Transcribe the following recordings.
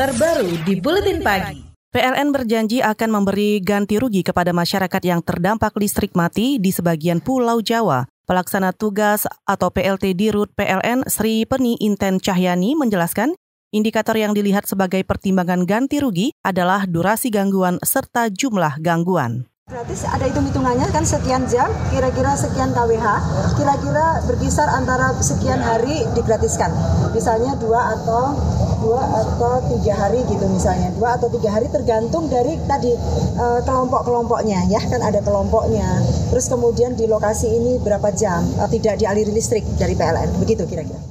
terbaru di Buletin Pagi. PLN berjanji akan memberi ganti rugi kepada masyarakat yang terdampak listrik mati di sebagian Pulau Jawa. Pelaksana tugas atau PLT Dirut PLN Sri Peni Inten Cahyani menjelaskan, indikator yang dilihat sebagai pertimbangan ganti rugi adalah durasi gangguan serta jumlah gangguan. Gratis ada hitung-hitungannya kan sekian jam, kira-kira sekian kWh, kira-kira berkisar antara sekian hari digratiskan. Misalnya dua atau dua atau tiga hari gitu misalnya dua atau tiga hari tergantung dari tadi e, kelompok-kelompoknya ya kan ada kelompoknya. Terus kemudian di lokasi ini berapa jam e, tidak dialiri listrik dari PLN begitu kira-kira.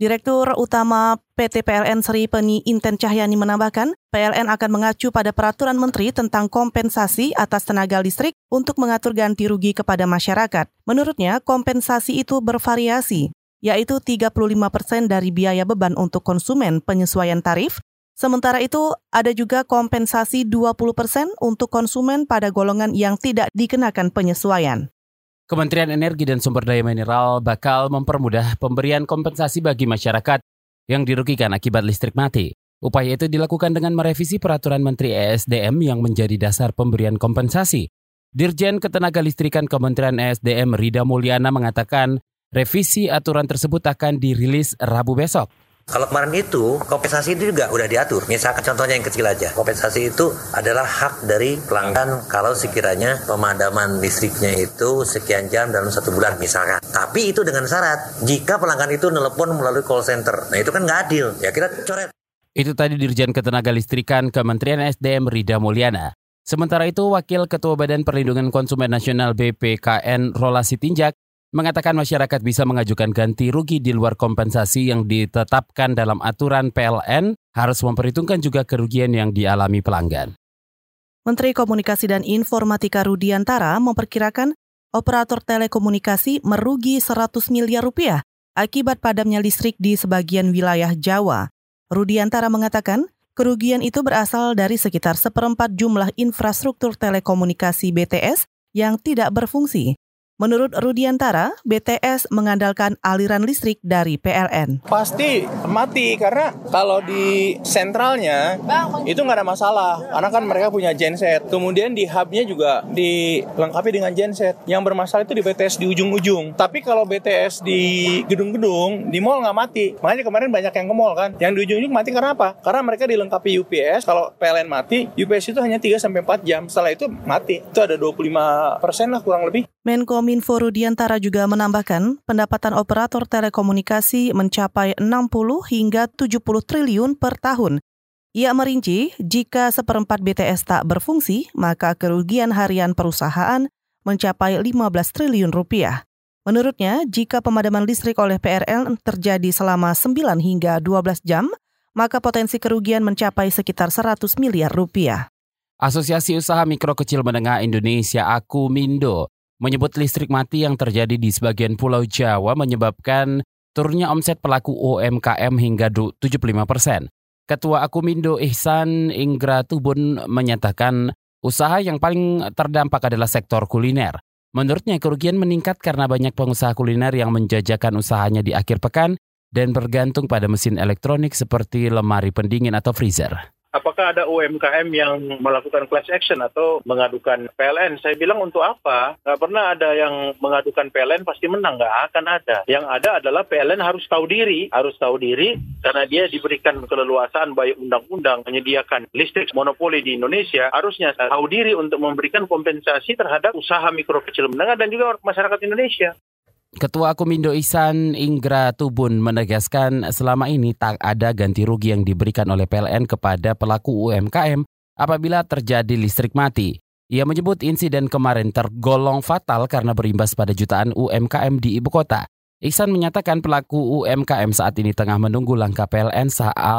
Direktur Utama PT PLN Sri Peni Inten Cahyani menambahkan, PLN akan mengacu pada peraturan menteri tentang kompensasi atas tenaga listrik untuk mengatur ganti rugi kepada masyarakat. Menurutnya, kompensasi itu bervariasi, yaitu 35 persen dari biaya beban untuk konsumen penyesuaian tarif, sementara itu ada juga kompensasi 20 persen untuk konsumen pada golongan yang tidak dikenakan penyesuaian. Kementerian Energi dan Sumber Daya Mineral bakal mempermudah pemberian kompensasi bagi masyarakat yang dirugikan akibat listrik mati. Upaya itu dilakukan dengan merevisi peraturan Menteri ESDM yang menjadi dasar pemberian kompensasi. Dirjen Ketenagalistrikan Kementerian ESDM Rida Mulyana mengatakan revisi aturan tersebut akan dirilis Rabu besok. Kalau kemarin itu kompensasi itu juga udah diatur. Misalkan contohnya yang kecil aja. Kompensasi itu adalah hak dari pelanggan kalau sekiranya pemadaman listriknya itu sekian jam dalam satu bulan misalkan. Tapi itu dengan syarat jika pelanggan itu nelpon melalui call center. Nah itu kan nggak adil. Ya kita coret. Itu tadi Dirjen Ketenaga Listrikan Kementerian SDM Rida Mulyana. Sementara itu, Wakil Ketua Badan Perlindungan Konsumen Nasional BPKN Rola Sitinjak mengatakan masyarakat bisa mengajukan ganti rugi di luar kompensasi yang ditetapkan dalam aturan PLN harus memperhitungkan juga kerugian yang dialami pelanggan. Menteri Komunikasi dan Informatika Rudiantara memperkirakan operator telekomunikasi merugi 100 miliar rupiah akibat padamnya listrik di sebagian wilayah Jawa. Rudiantara mengatakan kerugian itu berasal dari sekitar seperempat jumlah infrastruktur telekomunikasi BTS yang tidak berfungsi Menurut Rudiantara, BTS mengandalkan aliran listrik dari PLN. Pasti mati karena kalau di sentralnya itu nggak ada masalah karena kan mereka punya genset. Kemudian di hubnya juga dilengkapi dengan genset. Yang bermasalah itu di BTS di ujung-ujung. Tapi kalau BTS di gedung-gedung di mall nggak mati. Makanya kemarin banyak yang ke mall kan. Yang di ujung-ujung mati karena apa? Karena mereka dilengkapi UPS. Kalau PLN mati, UPS itu hanya 3 sampai 4 jam. Setelah itu mati. Itu ada 25 persen lah kurang lebih. Menkominfo Rudiantara juga menambahkan, pendapatan operator telekomunikasi mencapai 60 hingga 70 triliun per tahun. Ia merinci, jika seperempat BTS tak berfungsi, maka kerugian harian perusahaan mencapai 15 triliun rupiah. Menurutnya, jika pemadaman listrik oleh PRL terjadi selama 9 hingga 12 jam, maka potensi kerugian mencapai sekitar 100 miliar rupiah. Asosiasi Usaha Mikro Kecil Menengah Indonesia Akumindo menyebut listrik mati yang terjadi di sebagian pulau Jawa menyebabkan turunnya omset pelaku UMKM hingga 75 persen. Ketua Akumindo Ihsan Inggra Tubun menyatakan usaha yang paling terdampak adalah sektor kuliner. Menurutnya kerugian meningkat karena banyak pengusaha kuliner yang menjajakan usahanya di akhir pekan dan bergantung pada mesin elektronik seperti lemari pendingin atau freezer apakah ada UMKM yang melakukan class action atau mengadukan PLN? Saya bilang untuk apa? Nggak pernah ada yang mengadukan PLN pasti menang, nggak akan ada. Yang ada adalah PLN harus tahu diri, harus tahu diri karena dia diberikan keleluasaan baik undang-undang menyediakan listrik monopoli di Indonesia, harusnya tahu diri untuk memberikan kompensasi terhadap usaha mikro kecil menengah dan juga masyarakat Indonesia. Ketua Akumindo Isan Inggra Tubun menegaskan selama ini tak ada ganti rugi yang diberikan oleh PLN kepada pelaku UMKM apabila terjadi listrik mati. Ia menyebut insiden kemarin tergolong fatal karena berimbas pada jutaan UMKM di ibu kota. Ihsan menyatakan pelaku UMKM saat ini tengah menunggu langkah PLN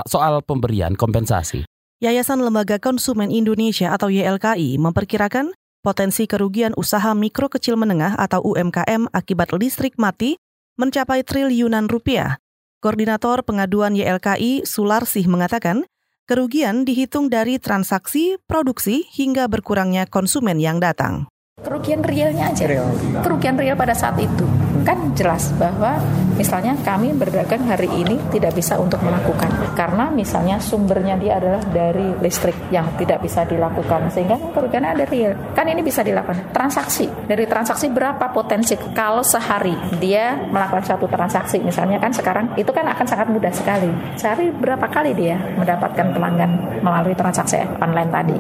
soal pemberian kompensasi. Yayasan Lembaga Konsumen Indonesia atau YLKI memperkirakan Potensi kerugian usaha mikro kecil menengah atau UMKM akibat listrik mati mencapai triliunan rupiah. Koordinator pengaduan YLKI Sularsih mengatakan, kerugian dihitung dari transaksi, produksi, hingga berkurangnya konsumen yang datang. Kerugian realnya aja, kerugian real pada saat itu kan jelas bahwa misalnya kami berdagang hari ini tidak bisa untuk melakukan karena misalnya sumbernya dia adalah dari listrik yang tidak bisa dilakukan sehingga kerugian ada real. Kan ini bisa dilakukan transaksi. Dari transaksi berapa potensi kalau sehari dia melakukan satu transaksi misalnya kan sekarang itu kan akan sangat mudah sekali. Sehari berapa kali dia mendapatkan pelanggan melalui transaksi online tadi.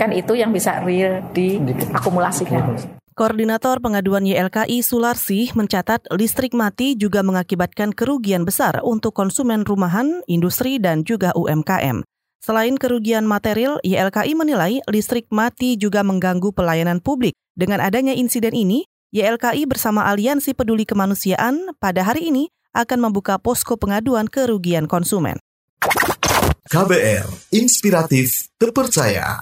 Kan itu yang bisa real diakumulasikan. Koordinator pengaduan YLKI Sularsi mencatat listrik mati juga mengakibatkan kerugian besar untuk konsumen rumahan, industri, dan juga UMKM. Selain kerugian material, YLKI menilai listrik mati juga mengganggu pelayanan publik. Dengan adanya insiden ini, YLKI bersama Aliansi Peduli Kemanusiaan pada hari ini akan membuka posko pengaduan kerugian konsumen. KBR, inspiratif, terpercaya.